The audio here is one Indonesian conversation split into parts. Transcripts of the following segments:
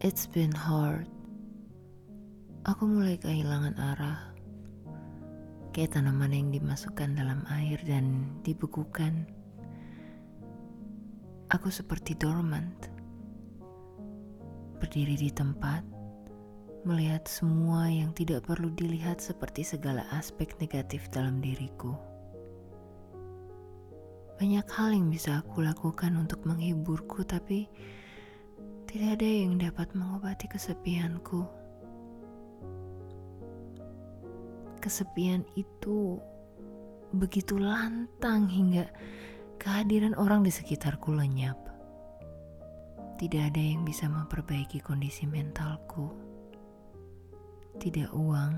It's been hard. Aku mulai kehilangan arah. Kayak tanaman yang dimasukkan dalam air dan dibekukan. Aku seperti dormant. Berdiri di tempat, melihat semua yang tidak perlu dilihat seperti segala aspek negatif dalam diriku. Banyak hal yang bisa aku lakukan untuk menghiburku, tapi tidak ada yang dapat mengobati kesepianku. Kesepian itu begitu lantang hingga kehadiran orang di sekitarku lenyap. Tidak ada yang bisa memperbaiki kondisi mentalku. Tidak uang,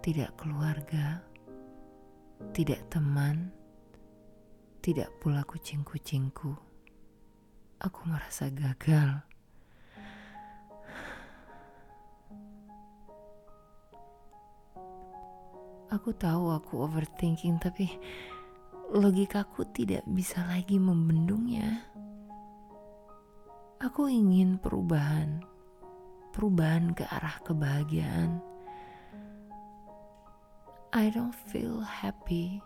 tidak keluarga, tidak teman tidak pula kucing-kucingku. Aku merasa gagal. Aku tahu aku overthinking, tapi logikaku tidak bisa lagi membendungnya. Aku ingin perubahan, perubahan ke arah kebahagiaan. I don't feel happy.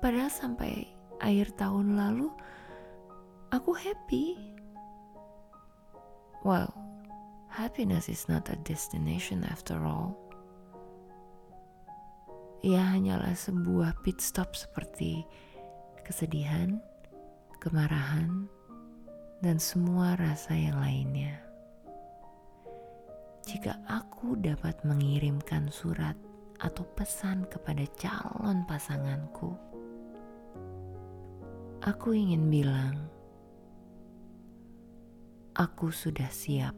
Padahal sampai akhir tahun lalu aku happy. Well, happiness is not a destination after all. Ia hanyalah sebuah pit stop seperti kesedihan, kemarahan, dan semua rasa yang lainnya. Jika aku dapat mengirimkan surat atau pesan kepada calon pasanganku, Aku ingin bilang, aku sudah siap.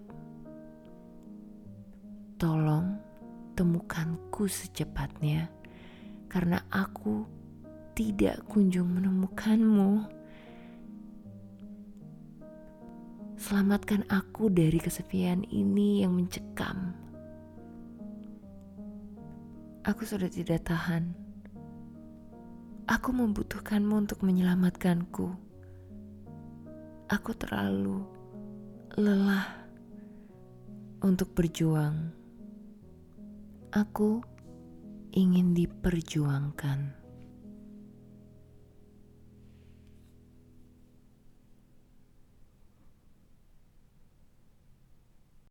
Tolong temukanku secepatnya, karena aku tidak kunjung menemukanmu. Selamatkan aku dari kesepian ini yang mencekam. Aku sudah tidak tahan Aku membutuhkanmu untuk menyelamatkanku. Aku terlalu lelah untuk berjuang. Aku ingin diperjuangkan.